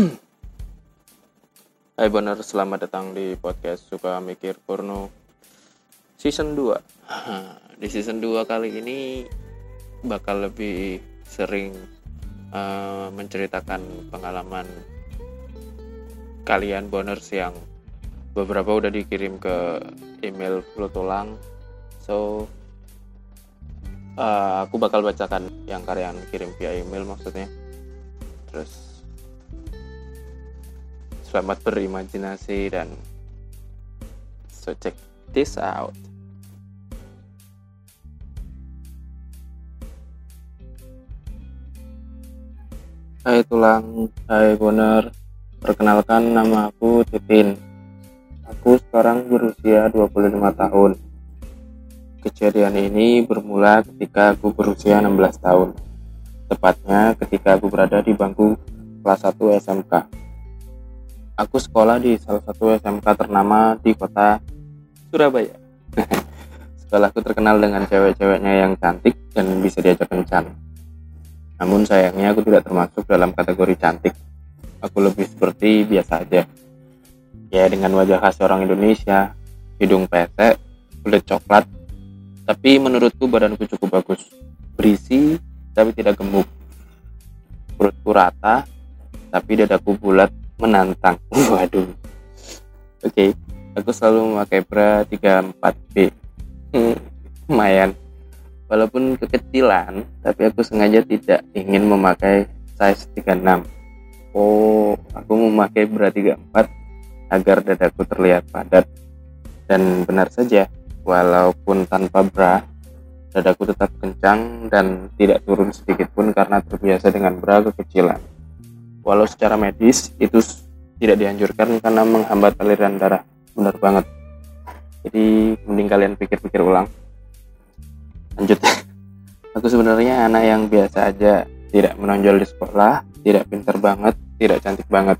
Hai benar, selamat datang di podcast Suka Mikir Porno Season 2 Di season 2 kali ini bakal lebih sering uh, menceritakan pengalaman kalian boners yang beberapa udah dikirim ke email Flotolang So uh, aku bakal bacakan yang kalian kirim via email maksudnya. Terus Selamat berimajinasi dan so check this out. Hai tulang, hai boner. Perkenalkan nama aku Titin. Aku sekarang berusia 25 tahun. Kejadian ini bermula ketika aku berusia 16 tahun. Tepatnya ketika aku berada di bangku kelas 1 SMK aku sekolah di salah satu SMK ternama di kota Surabaya. Sekolahku terkenal dengan cewek-ceweknya yang cantik dan bisa diajak kencan. Namun sayangnya aku tidak termasuk dalam kategori cantik. Aku lebih seperti biasa aja. Ya dengan wajah khas orang Indonesia, hidung pesek, kulit coklat. Tapi menurutku badanku cukup bagus. Berisi tapi tidak gemuk. Perutku rata, tapi dadaku bulat menantang. Waduh. Oke okay. aku selalu memakai bra 34B hmm, lumayan. Walaupun kekecilan tapi aku sengaja tidak ingin memakai size 36 oh aku memakai bra 34 agar dadaku terlihat padat. Dan benar saja walaupun tanpa bra dadaku tetap kencang dan tidak turun sedikit pun karena terbiasa dengan bra kekecilan walau secara medis itu tidak dianjurkan karena menghambat aliran darah. Benar banget. Jadi mending kalian pikir-pikir ulang. Lanjut. Aku sebenarnya anak yang biasa aja. Tidak menonjol di sekolah tidak pintar banget tidak cantik banget.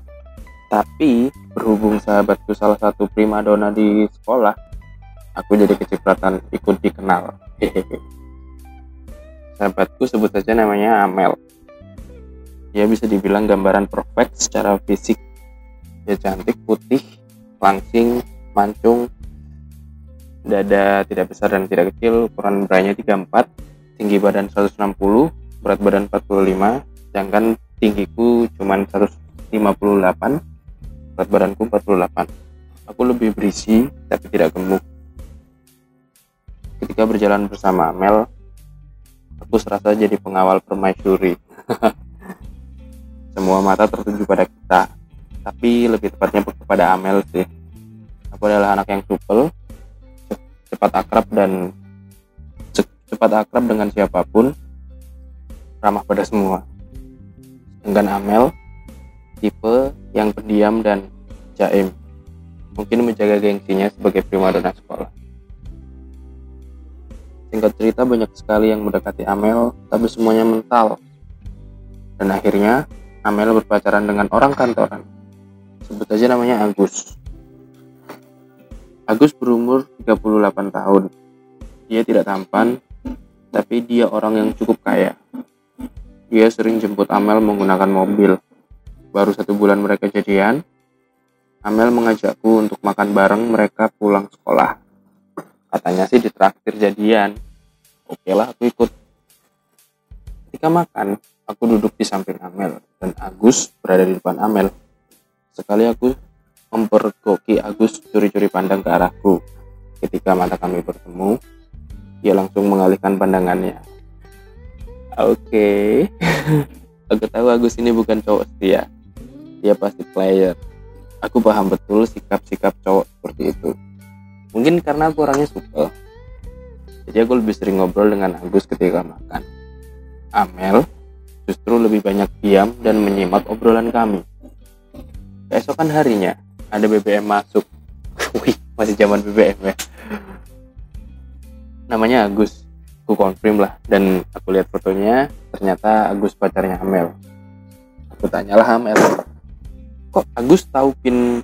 Tapi berhubung sahabatku salah satu primadona di sekolah aku jadi kecipratan ikut dikenal. Hehehe. Sahabatku sebut saja namanya Amel dia bisa dibilang gambaran perfect secara fisik. Dia cantik putih langsing mancung dada tidak besar dan tidak kecil ukuran beranya 34 tinggi badan 160 berat badan 45 sedangkan tinggiku cuma 158 berat badanku 48 aku lebih berisi tapi tidak gemuk. Ketika berjalan bersama Mel aku serasa jadi pengawal permaisuri semua mata tertuju pada kita. Tapi lebih tepatnya kepada Amel sih. Aku adalah anak yang supel cepat akrab dan cepat akrab dengan siapa pun ramah pada semua. Sedangkan Amel tipe yang pendiam dan jaim. Mungkin menjaga gengsinya sebagai primadona sekolah. Singkat cerita banyak sekali yang mendekati Amel tapi semuanya mental. Dan akhirnya Amel berpacaran dengan orang kantoran. Sebut aja namanya Agus. Agus berumur 38 tahun. Dia tidak tampan, tapi dia orang yang cukup kaya. Dia sering jemput Amel menggunakan mobil. Baru satu bulan mereka jadian, Amel mengajakku untuk makan bareng mereka pulang sekolah. Katanya sih ditraktir jadian. Oke lah, aku ikut. Ketika makan, aku duduk di samping Amel dan Agus berada di depan Amel. Sekali aku mempergoki Agus curi-curi pandang ke arahku. Ketika mata kami bertemu, dia langsung mengalihkan pandangannya. Oke, okay. aku tahu Agus ini bukan cowok setia. Dia pasti player. Aku paham betul sikap-sikap cowok seperti itu. Mungkin karena aku orangnya suka. Jadi aku lebih sering ngobrol dengan Agus ketika makan. Amel justru lebih banyak diam dan menyimak obrolan kami. Keesokan harinya, ada BBM masuk. Wih, masih zaman BBM ya. Namanya Agus. Aku konfirm lah dan aku lihat fotonya, ternyata Agus pacarnya Amel. Aku tanyalah Amel, kok Agus tahu pin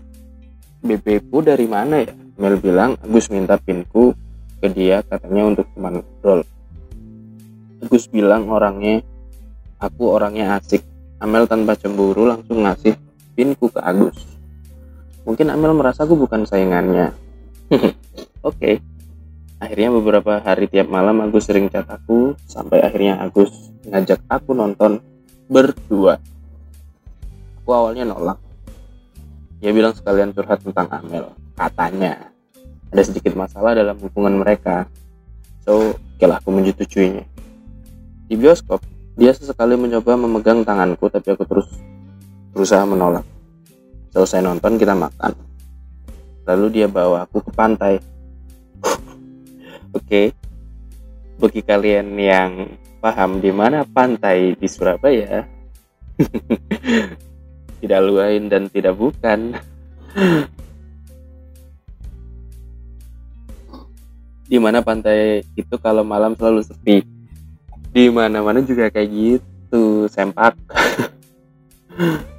BB ku dari mana ya? Mel bilang Agus minta pinku ke dia katanya untuk teman ngobrol. Gus bilang orangnya aku orangnya asik Amel tanpa cemburu langsung ngasih nitipinku ke Agus. Mungkin Amel merasa aku bukan saingannya. Oke. Okay. Akhirnya beberapa hari tiap malam Agus sering chat aku sampai akhirnya Agus ngajak aku nonton berdua. Aku awalnya nolak. Dia bilang sekalian curhat tentang Amel. Katanya ada sedikit masalah dalam hubungan mereka. So, okelah aku menyetujuinya. Di bioskop, dia sesekali mencoba memegang tanganku tapi aku terus berusaha menolak. Selesai nonton kita makan. Lalu dia bawa aku ke pantai. Oke. okay. Bagi kalian yang paham di mana pantai di Surabaya, tidak lain dan tidak bukan. di mana pantai itu kalau malam selalu sepi di mana-mana juga kayak gitu sempak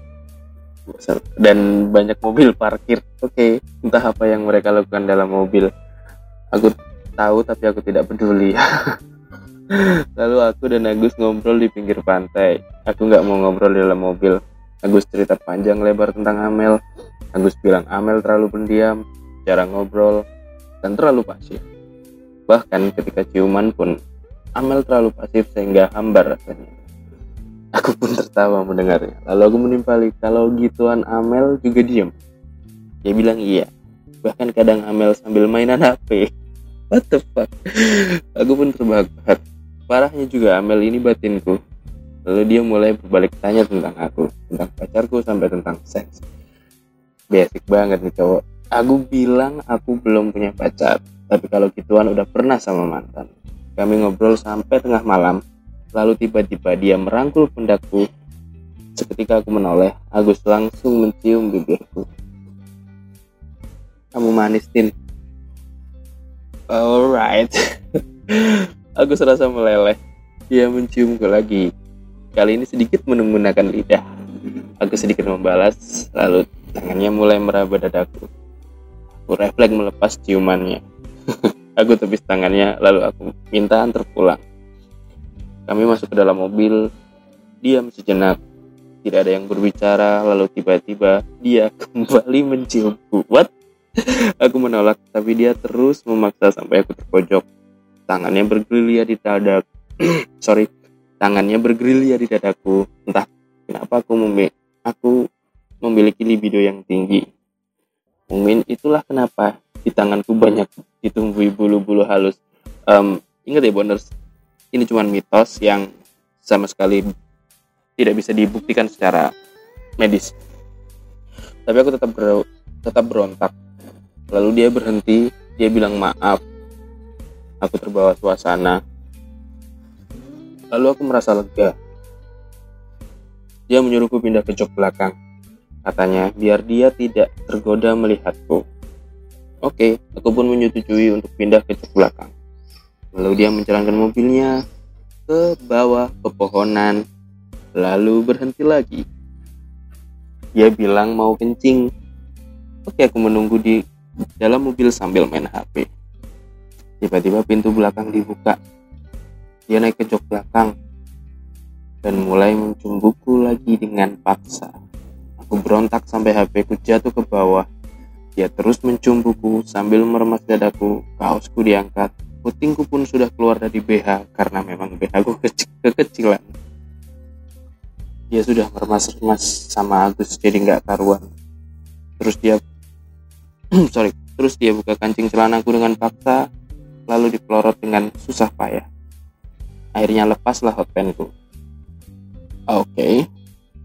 dan banyak mobil parkir. Oke okay, entah apa yang mereka lakukan dalam mobil. Aku tahu tapi aku tidak peduli. Lalu aku dan Agus ngobrol di pinggir pantai. Aku nggak mau ngobrol di dalam mobil. Agus cerita panjang lebar tentang Amel. Agus bilang Amel terlalu pendiam jarang ngobrol dan terlalu pasif. Bahkan ketika ciuman pun Amel terlalu pasif sehingga hambar rasanya. Aku pun tertawa mendengarnya. Lalu aku menimpali kalau gituan Amel juga diem. Dia bilang iya. Bahkan kadang Amel sambil mainan HP. What the fuck? Aku pun terbakar. Parahnya juga Amel ini batinku. Lalu dia mulai berbalik tanya tentang aku, tentang pacarku sampai tentang seks. Basic banget nih cowok. Aku bilang aku belum punya pacar, tapi kalau gituan udah pernah sama mantan. Kami ngobrol sampai tengah malam, lalu tiba-tiba dia merangkul pundakku. Seketika aku menoleh, Agus langsung mencium bibirku. Kamu manis, Tin. Alright. Agus rasa meleleh. Dia menciumku lagi. Kali ini sedikit menggunakan lidah. Aku sedikit membalas, lalu tangannya mulai meraba dadaku. Aku refleks melepas ciumannya. Aku tepis tangannya, lalu aku minta antar pulang. Kami masuk ke dalam mobil, diam sejenak. Tidak ada yang berbicara, lalu tiba-tiba dia kembali menciumku. What? aku menolak, tapi dia terus memaksa sampai aku terpojok. Tangannya bergerilya di dada. Sorry, tangannya bergerilya di dadaku. Entah kenapa aku memilih aku memiliki libido yang tinggi. Mungkin itulah kenapa di tanganku banyak ditumbuhi bulu-bulu halus. Um, ingat ya boners, ini cuma mitos yang sama sekali tidak bisa dibuktikan secara medis. Tapi aku tetap ber, tetap berontak. Lalu dia berhenti, dia bilang maaf. Aku terbawa suasana. Lalu aku merasa lega. Dia menyuruhku pindah ke jok belakang. Katanya, biar dia tidak tergoda melihatku. Oke, aku pun menyetujui untuk pindah ke jok belakang. Lalu dia menjalankan mobilnya ke bawah pepohonan, lalu berhenti lagi. Dia bilang mau kencing. Oke, aku menunggu di dalam mobil sambil main HP. Tiba-tiba pintu belakang dibuka. Dia naik ke jok belakang dan mulai mencumbuku lagi dengan paksa. Aku berontak sampai HP ku jatuh ke bawah dia terus mencium buku sambil meremas dadaku, kaosku diangkat, putingku pun sudah keluar dari BH karena memang BH ku kecil kekecilan. Dia sudah meremas-remas sama Agus jadi nggak karuan. Terus dia, sorry, terus dia buka kancing celanaku dengan paksa, lalu dipelorot dengan susah payah. Akhirnya lepaslah hotpenku. Oke, okay.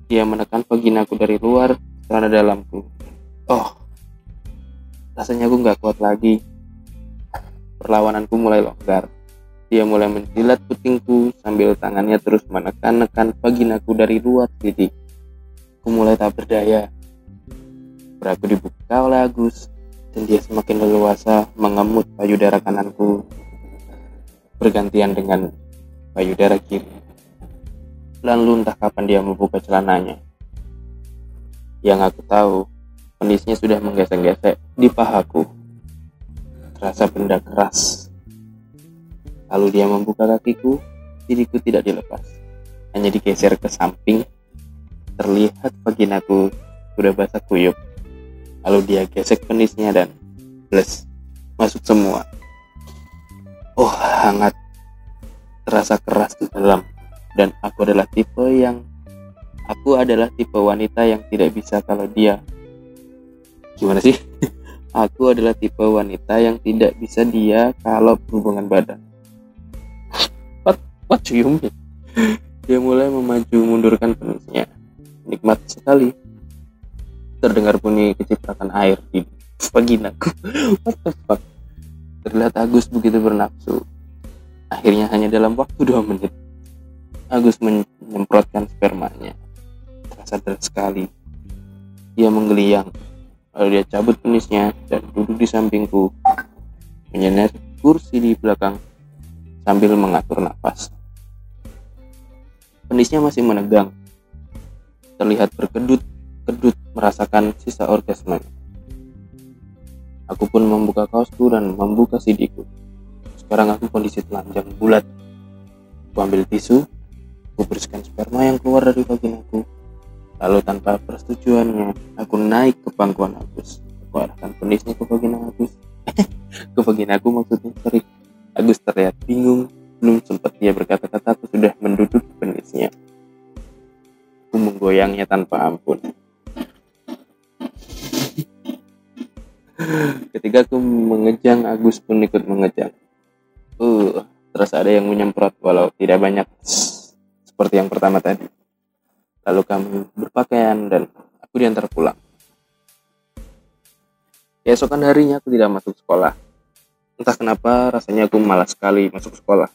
Dia menekan vaginaku dari luar, celana dalamku. Oh, Rasanya aku nggak kuat lagi. Perlawananku mulai longgar. Dia mulai menjilat putingku sambil tangannya terus menekan-nekan vaginaku dari luar titik. Aku mulai tak berdaya. Beraku dibuka oleh Agus dan dia semakin leluasa mengemut payudara kananku bergantian dengan payudara kiri. Lalu entah kapan dia membuka celananya. Yang aku tahu, Kondisinya sudah menggesek-gesek di pahaku. Terasa benda keras. Lalu dia membuka kakiku, diriku tidak dilepas. Hanya digeser ke samping, terlihat vaginaku sudah basah kuyup. Lalu dia gesek penisnya dan plus masuk semua. Oh, hangat. Terasa keras di dalam. Dan aku adalah tipe yang aku adalah tipe wanita yang tidak bisa kalau dia gimana sih? aku adalah tipe wanita yang tidak bisa dia kalau berhubungan badan. What what do you mean? Dia mulai memaju mundurkan penisnya. Nikmat sekali. Terdengar bunyi keciprakan air di vaginaku. What the fuck? Terlihat Agus begitu bernafsu. Akhirnya hanya dalam waktu dua menit, Agus menyemprotkan spermanya. Terasa deras sekali. Dia menggeliang, lalu dia cabut penisnya dan duduk di sampingku, menyenet kursi di belakang sambil mengatur nafas. Penisnya masih menegang, terlihat berkedut-kedut merasakan sisa orgasme. Aku pun membuka kaosku dan membuka sidiku. Sekarang aku kondisi telanjang bulat. Aku ambil tisu, aku bersihkan sperma yang keluar dari vaginaku. Lalu tanpa persetujuannya, aku naik ke pangkuan Agus. Aku arahkan penisnya ke vagina Agus. ke vagina aku maksudnya, sorry. Agus terlihat bingung. Belum sempat dia berkata-kata, aku sudah menduduki penisnya. Aku menggoyangnya tanpa ampun. Ketika aku mengejang, Agus pun ikut mengejang. Uh, terus ada yang menyemprot walau tidak banyak seperti yang pertama tadi. Lalu kami berpakaian dan aku diantar pulang. Keesokan harinya aku tidak masuk sekolah. Entah kenapa rasanya aku malas sekali masuk sekolah.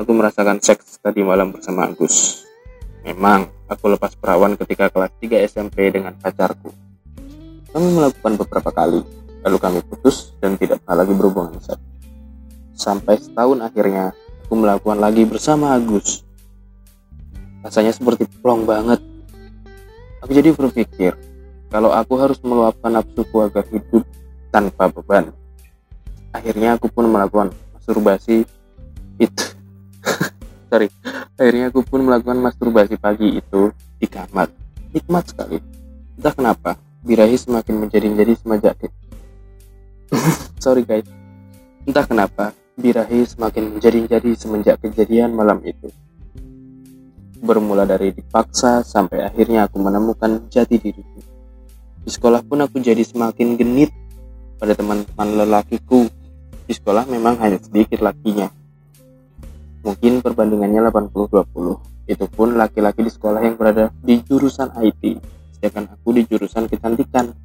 Aku merasakan seks tadi malam bersama Agus. Memang, aku lepas perawan ketika kelas 3 SMP dengan pacarku. Kami melakukan beberapa kali, lalu kami putus dan tidak pernah lagi berhubungan seks. Sampai setahun akhirnya, aku melakukan lagi bersama Agus. Rasanya seperti plong banget. Aku jadi berpikir, kalau aku harus meluapkan nafsuku agar hidup tanpa beban. Akhirnya aku pun melakukan masturbasi itu. Sorry, akhirnya aku pun melakukan masturbasi pagi itu di kamar. Nikmat sekali. Entah kenapa, birahi semakin menjadi-jadi semenjak sorry guys entah kenapa birahi semakin menjadi-jadi semenjak kejadian malam itu bermula dari dipaksa sampai akhirnya aku menemukan jati diriku di sekolah pun aku jadi semakin genit pada teman-teman lelakiku. Di sekolah memang hanya sedikit lakinya. Mungkin perbandingannya 80-20 itu pun laki-laki di sekolah yang berada di jurusan IT sedangkan aku di jurusan kecantikan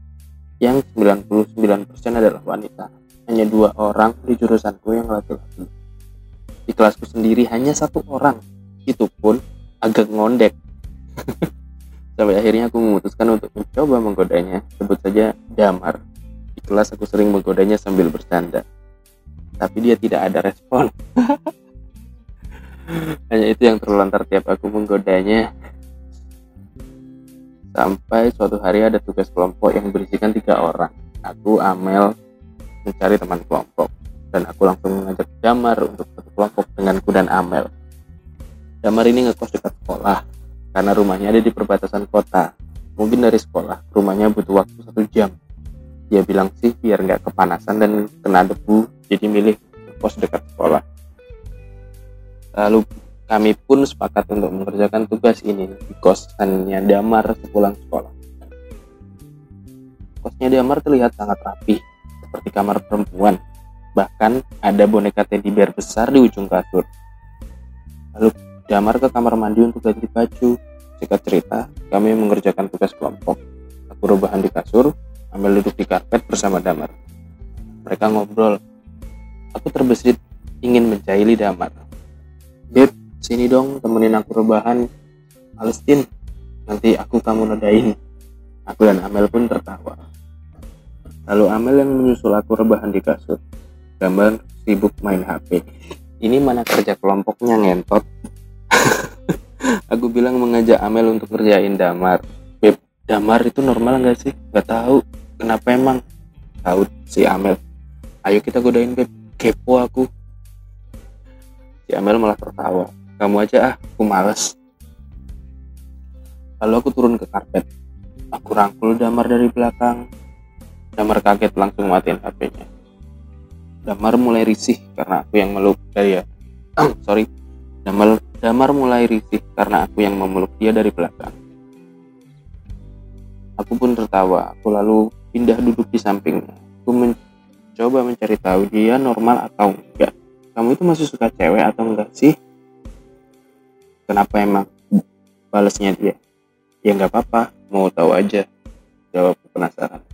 yang 99% adalah wanita. Hanya dua orang di jurusanku yang laki-laki. Di kelasku sendiri hanya satu orang, itu pun agak ngondek. Sampai akhirnya aku memutuskan untuk mencoba menggodanya, sebut saja Damar. Di kelas aku sering menggodanya sambil bercanda. Tapi dia tidak ada respon. hanya itu yang terlontar tiap aku menggodanya Sampai suatu hari ada tugas kelompok yang berisikan tiga orang. Aku, Amel, mencari teman kelompok. Dan aku langsung mengajak Damar untuk satu kelompok denganku dan Amel. Damar ini ngekos dekat sekolah, karena rumahnya ada di perbatasan kota. Mungkin dari sekolah, rumahnya butuh waktu satu jam. Dia bilang sih biar nggak kepanasan dan kena debu, jadi milih kos dekat sekolah. Lalu kami pun sepakat untuk mengerjakan tugas ini di kosannya Damar sepulang sekolah. Kosnya Damar terlihat sangat rapi, seperti kamar perempuan. Bahkan ada boneka teddy bear besar di ujung kasur. Lalu Damar ke kamar mandi untuk ganti baju. Singkat cerita, kami mengerjakan tugas kelompok. Aku rebahan di kasur, ambil duduk di karpet bersama Damar. Mereka ngobrol. Aku terbesit ingin mencaili Damar. Beb, sini dong temenin aku rebahan Palestin nanti aku kamu nodain aku dan Amel pun tertawa lalu Amel yang menyusul aku rebahan di kasur gambar sibuk main HP ini mana kerja kelompoknya ngentot aku bilang mengajak Amel untuk kerjain damar. Beb, damar itu normal nggak sih? Gak tahu. Kenapa emang? Tahu si Amel. Ayo kita godain Beb. Kepo aku. Si Amel malah tertawa. Kamu aja ah. Aku males. Lalu aku turun ke karpet. Aku rangkul Damar dari belakang. Damar kaget langsung matiin HP-nya. Damar mulai risih karena aku yang meluk dari ya. Sorry. Damar, Damar mulai risih karena aku yang memeluk dia dari belakang. Aku pun tertawa. Aku lalu pindah duduk di sampingnya. Aku mencoba mencari tahu dia normal atau enggak. Kamu itu masih suka cewek atau enggak sih? Kenapa emang balasnya dia? Ya nggak apa-apa, mau tahu aja. Jawab penasaran.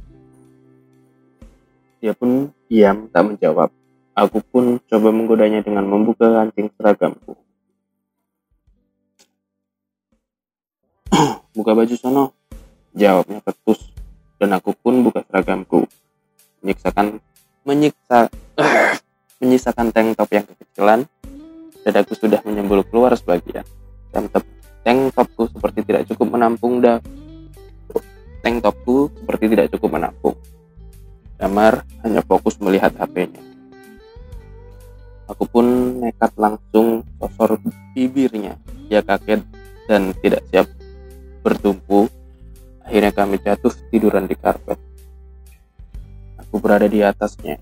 Dia pun diam tak menjawab. Aku pun coba menggodanya dengan membuka kancing seragamku. Buka baju sono. Jawabnya ketus. Dan aku pun buka seragamku. Menyiksakan menyiksa menyisakan tank top yang kekecilan. Dadaku sudah menyembul keluar sebagian. Tank top tank topku seperti tidak cukup menampung dah. Tank topku seperti tidak cukup menampung. Damar hanya fokus melihat HP-nya. Aku pun nekat langsung sosor bibirnya. Dia kaget dan tidak siap bertumpu. Akhirnya kami jatuh tiduran di karpet. Aku berada di atasnya.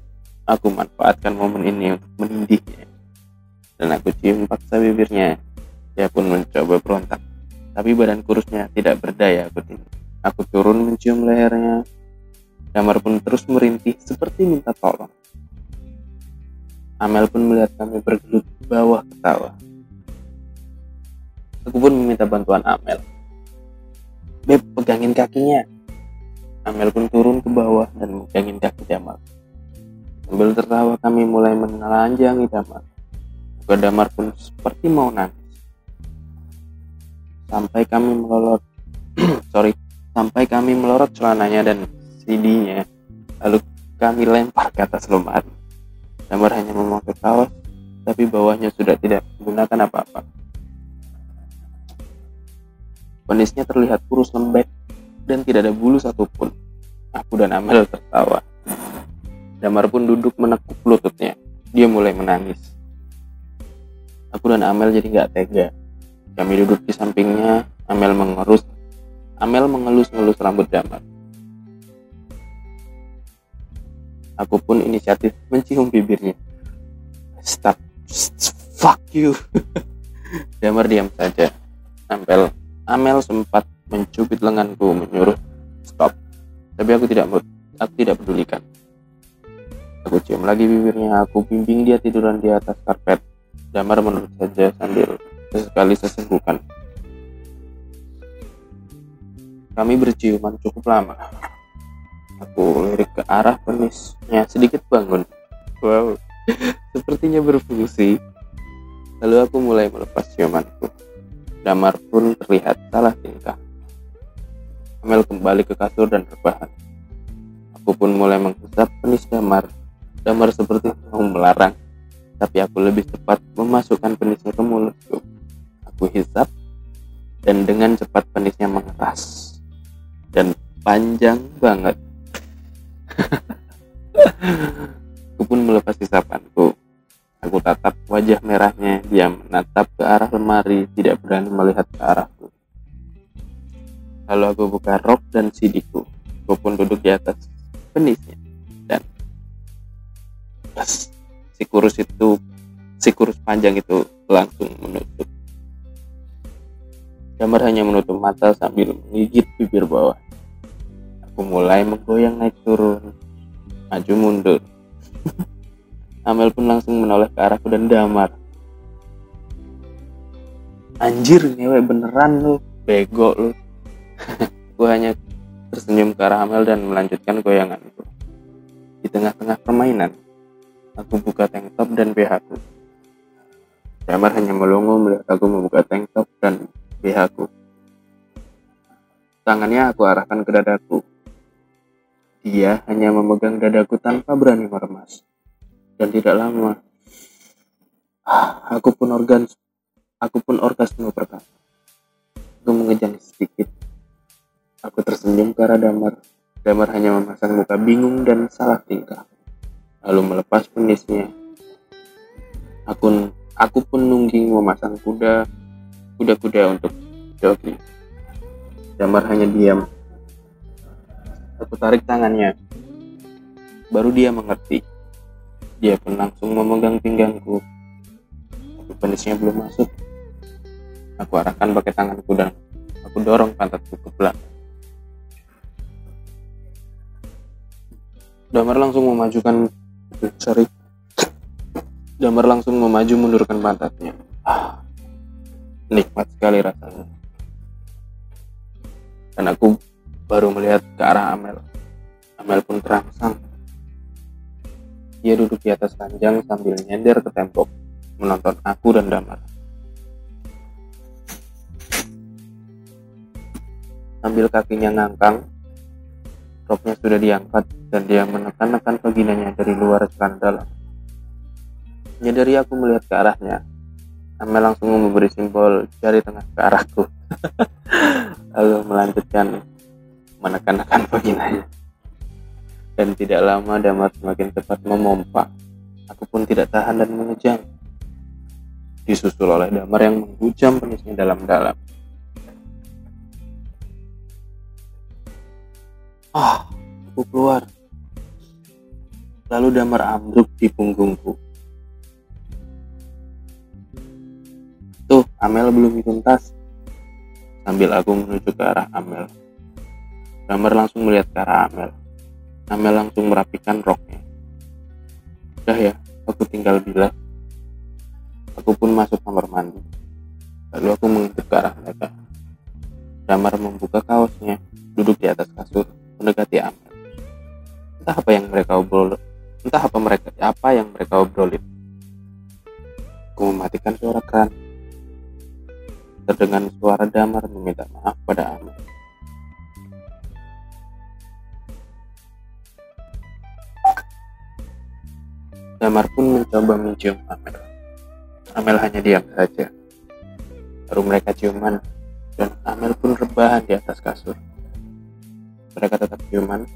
Aku manfaatkan momen ini untuk menindihnya. Dan aku cium paksa bibirnya. Dia pun mencoba berontak. Tapi badan kurusnya tidak berdaya aku. Aku turun mencium lehernya, Damar pun terus merintih seperti minta tolong. Amel pun melihat kami bergelut bawah ketawa. Aku pun meminta bantuan Amel. Beb, pegangin kakinya. Amel pun turun ke bawah dan megangin kaki Damar. Sambil tertawa kami mulai menelanjangi Damar. Muka Damar pun seperti mau nangis. Sampai kami melorot, sorry, sampai kami melorot celananya dan CD-nya lalu kami lempar ke atas lemari Damar hanya memakai kaos tapi bawahnya sudah tidak menggunakan apa-apa penisnya terlihat kurus lembek dan tidak ada bulu satupun aku dan Amel tertawa Damar pun duduk menekuk lututnya dia mulai menangis aku dan Amel jadi nggak tega kami duduk di sampingnya Amel mengerus Amel mengelus-ngelus rambut Damar Aku pun inisiatif mencium bibirnya. Stop. Fuck you. Damar diam saja. Amel, Amel sempat mencubit lenganku menyuruh stop. Tapi aku tidak aku tidak pedulikan. Aku cium lagi bibirnya, aku bimbing dia tiduran di atas karpet. Damar menurut saja sambil sesekali sesenggukan. Kami berciuman cukup lama. Aku lirik ke arah penisnya sedikit bangun. Wow, sepertinya berfungsi. Lalu aku mulai melepas ciumanku. Damar pun terlihat salah tingkah. Amel kembali ke kasur dan rebahan. Aku pun mulai menghisap penis Damar. Damar seperti mau melarang, tapi aku lebih cepat memasukkan penisnya ke mulutku. Aku hisap, dan dengan cepat penisnya mengeras. Dan panjang banget Aku pun melepas isapanku. Aku tatap wajah merahnya, dia menatap ke arah lemari, tidak berani melihat ke arahku. Lalu aku buka rok dan sidiku. Aku pun duduk di atas penisnya. Dan pas si kurus itu, si kurus panjang itu langsung menutup. Damar hanya menutup mata sambil menggigit bibir bawah. Aku mulai menggoyang naik turun, maju mundur. Amel pun langsung menoleh ke arahku dan damar. Anjir, ngewe beneran lu, bego lu. Aku hanya tersenyum ke arah Amel dan melanjutkan goyanganku. Di tengah-tengah permainan, aku buka tank top dan BH ku. Damar hanya melongo melihat aku membuka tank top dan BH ku. Tangannya aku arahkan ke dadaku dia hanya memegang dadaku tanpa berani meremas. Dan tidak lama, aku pun organ, aku pun orgasme pertama. Aku mengejang sedikit. Aku tersenyum ke arah Damar. Damar hanya memasang muka bingung dan salah tingkah. Lalu melepas penisnya. Aku, aku pun nungging memasang kuda, kuda-kuda untuk jogging. Damar hanya diam Aku tarik tangannya. Baru dia mengerti. Dia pun langsung memegang pinggangku. Tapi penisnya belum masuk. Aku arahkan pakai tanganku dan aku dorong pantatku ke belakang. Damar langsung memajukan sorry. Damar langsung memaju mundurkan pantatnya. Ah, nikmat sekali rasanya. Dan aku baru melihat ke arah Amel. Amel pun terangsang ia duduk di atas ranjang sambil nyender ke tembok, menonton aku dan Damar. Sambil kakinya ngangkang, roknya sudah diangkat dan dia menekan-nekan vaginanya dari luar celana dalam. Menyadari aku melihat ke arahnya, Amel langsung memberi simbol jari tengah ke arahku. Lalu melanjutkan menekan-nekan vaginanya dan tidak lama Damar semakin cepat memompa. Aku pun tidak tahan dan mengejang. Disusul oleh Damar yang menghujam penisnya dalam-dalam. Ah, aku keluar. Lalu Damar ambruk di punggungku. Tuh, Amel belum dituntas. Sambil aku menuju ke arah Amel. Damar langsung melihat ke arah Amel. Amel langsung merapikan roknya. Udah ya, aku tinggal bilas. Aku pun masuk kamar mandi. Lalu aku mengintip ke arah mereka. Damar membuka kaosnya, duduk di atas kasur, mendekati Amel. Entah apa yang mereka obrol, entah apa mereka apa yang mereka obrolin. Aku mematikan suara keran. Terdengar suara Damar meminta maaf pada Amel. Damar pun mencoba mencium Amel. Amel hanya diam saja. Baru mereka ciuman, dan Amel pun rebahan di atas kasur. Mereka tetap ciuman,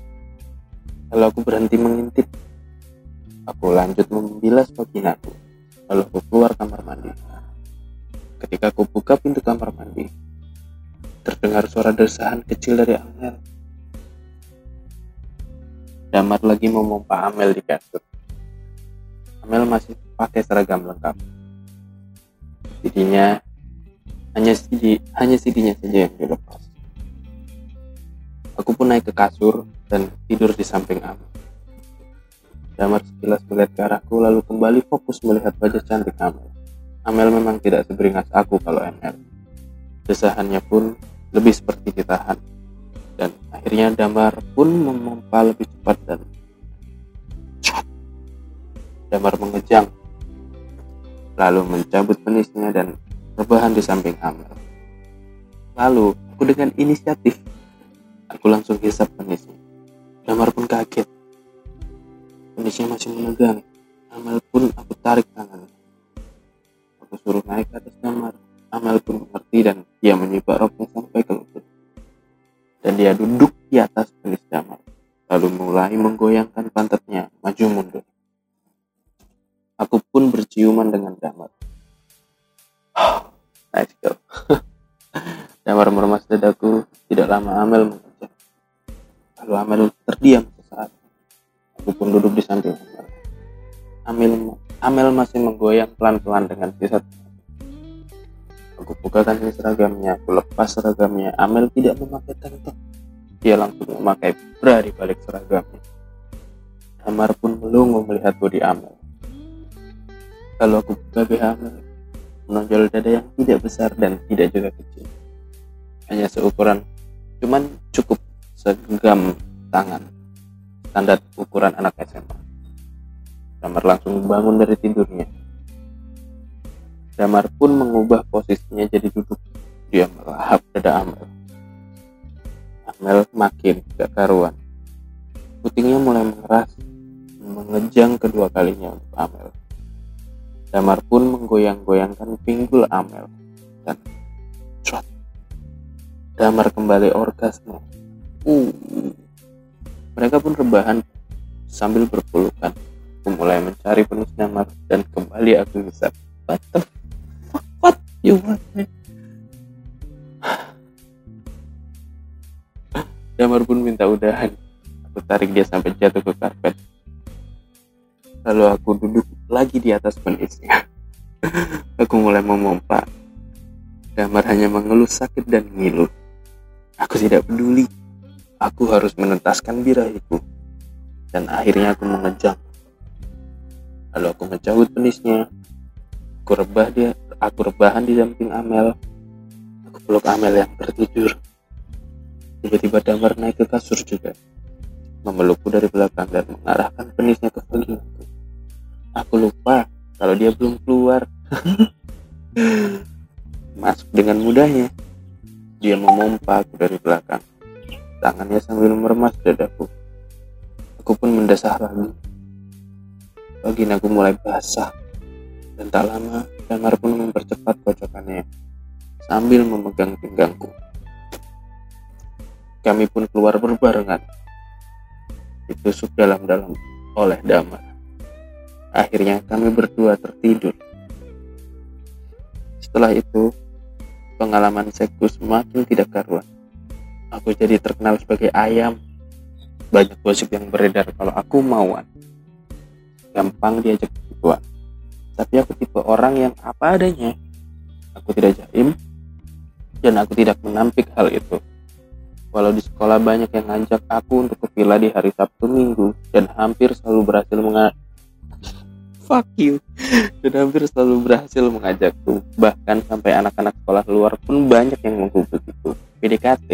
lalu aku berhenti mengintip. Aku lanjut membilas vaginaku, lalu aku keluar kamar mandi. Ketika aku buka pintu kamar mandi, terdengar suara desahan kecil dari Amel. Damar lagi memompa Amel di kasur. Amel masih pakai seragam lengkap. Sidinya hanya CD, hanya CD-nya saja yang dilepas. Aku pun naik ke kasur dan tidur di samping Amel. Damar sekilas melihat ke arahku lalu kembali fokus melihat wajah cantik Amel. Amel memang tidak seberingas aku kalau ML. Desahannya pun lebih seperti ditahan. Dan akhirnya Damar pun memompa lebih cepat dan Damar mengejang, lalu mencabut penisnya dan rebahan di samping Amel. Lalu, aku dengan inisiatif, aku langsung hisap penisnya. Damar pun kaget. Penisnya masih menegang. Amel pun aku tarik tangannya. Aku suruh naik ke atas Damar. Amel pun mengerti dan dia menyibak roknya sampai ke lutut. Dan dia duduk di atas penis Damar. Lalu mulai menggoyangkan pantatnya maju mundur. Aku pun berciuman dengan Damar. nice girl. Damar meremas dadaku. Tidak lama Amel mengejar. Lalu Amel terdiam sesaat. Aku pun duduk di samping Amel. Amel, Amel masih menggoyang pelan-pelan dengan sisa Aku bukakan seragamnya, aku lepas seragamnya. Amel tidak memakai tank top. Dia langsung memakai bra di balik seragamnya. Damar pun melungu melihat bodi Amel. Kalau aku buka BH menonjol dada yang tidak besar dan tidak juga kecil. Hanya seukuran, cuman cukup segenggam tangan. Standar ukuran anak SMA. Damar langsung bangun dari tidurnya. Damar pun mengubah posisinya jadi duduk. Dia melahap dada Amel. Amel makin gak karuan. Putingnya mulai mengeras, mengejang kedua kalinya untuk Amel. Damar pun menggoyang-goyangkan pinggul Amel dan shot. Damar kembali orgasme. Uh. Mereka pun rebahan sambil berpelukan. Aku mulai mencari penuh Damar dan kembali aku bisa. What the fuck? What you want me? Damar pun minta udahan. Aku tarik dia sampai jatuh ke karpet. Lalu aku duduk lagi di atas penisnya. aku mulai memompa. Damar hanya mengeluh sakit dan ngilu. Aku tidak peduli. Aku harus menentaskan birahiku. Dan akhirnya aku mengejang. Lalu aku mencabut penisnya. Aku rebah dia, aku rebahan di samping Amel. Aku peluk Amel yang tertidur. Tiba-tiba Damar naik ke kasur juga. Memelukku dari belakang dan mengarahkan penisnya ke vaginaku. Aku lupa kalau dia belum keluar. Masuk dengan mudahnya. Dia memompa aku dari belakang. Tangannya sambil meremas dadaku. Aku pun mendesah lagi. Vaginaku mulai basah. Dan tak lama, Damar pun mempercepat kocokannya sambil memegang pinggangku. Kami pun keluar berbarengan. Ditusuk dalam-dalam oleh Damar. Akhirnya kami berdua tertidur. Setelah itu, pengalaman seksku semakin tidak karuan. Aku jadi terkenal sebagai ayam. Banyak gosip yang beredar kalau aku mauan. Gampang diajak gituan. Tapi aku tipe orang yang apa adanya. Aku tidak jaim, dan aku tidak menampik hal itu. Walau di sekolah banyak yang ngajak aku untuk ke villa di hari Sabtu Minggu dan hampir selalu berhasil fuck you. Dan hampir selalu berhasil mengajakku. Bahkan sampai anak-anak sekolah luar pun banyak yang menghubungi itu PDKT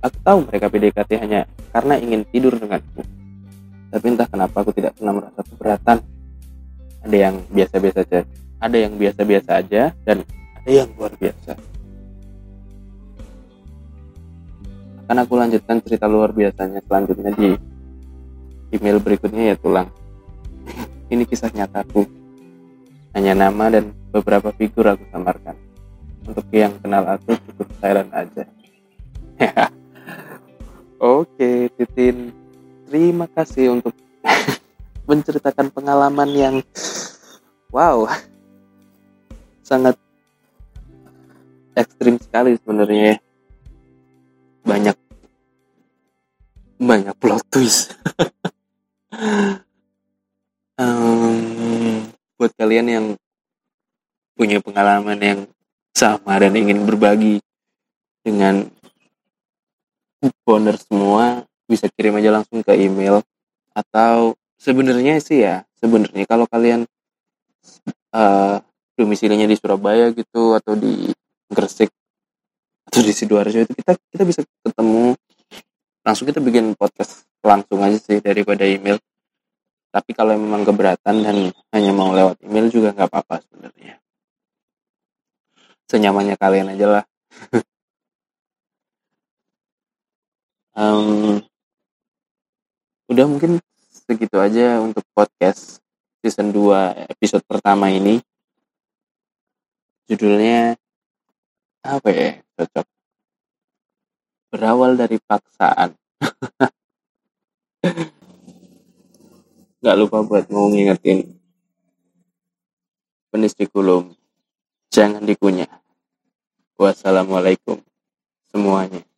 aku tahu mereka PDKT hanya karena ingin tidur denganku. Tapi entah kenapa aku tidak pernah merasa keberatan. Ada yang biasa-biasa saja ada yang biasa-biasa aja dan ada yang luar biasa. Akan aku lanjutkan cerita luar biasanya selanjutnya di email berikutnya ya tulang ini kisah nyataku. Hanya nama dan beberapa figur aku samarkan. Untuk yang kenal aku cukup silent aja. Oke Titin. Terima kasih untuk menceritakan pengalaman yang wow sangat ekstrim sekali sebenarnya ya. Banyak banyak plot twist um, buat kalian yang punya pengalaman yang sama dan ingin berbagi dengan boner semua bisa kirim aja langsung ke email. Atau sebenarnya sih ya sebenarnya kalau kalian uh, domisilinya di Surabaya gitu atau di Gresik atau di sidoarjo itu kita kita bisa ketemu. Langsung kita bikin podcast langsung aja sih daripada email tapi kalau memang keberatan dan hanya mau lewat email juga nggak apa-apa sebenarnya. Senyamannya kalian aja lah. Um, udah mungkin segitu aja untuk podcast season 2 episode pertama ini. Judulnya apa ya? Cocok. Berawal dari paksaan nggak lupa buat mau ngingetin kulum jangan dikunyah. Wassalamualaikum semuanya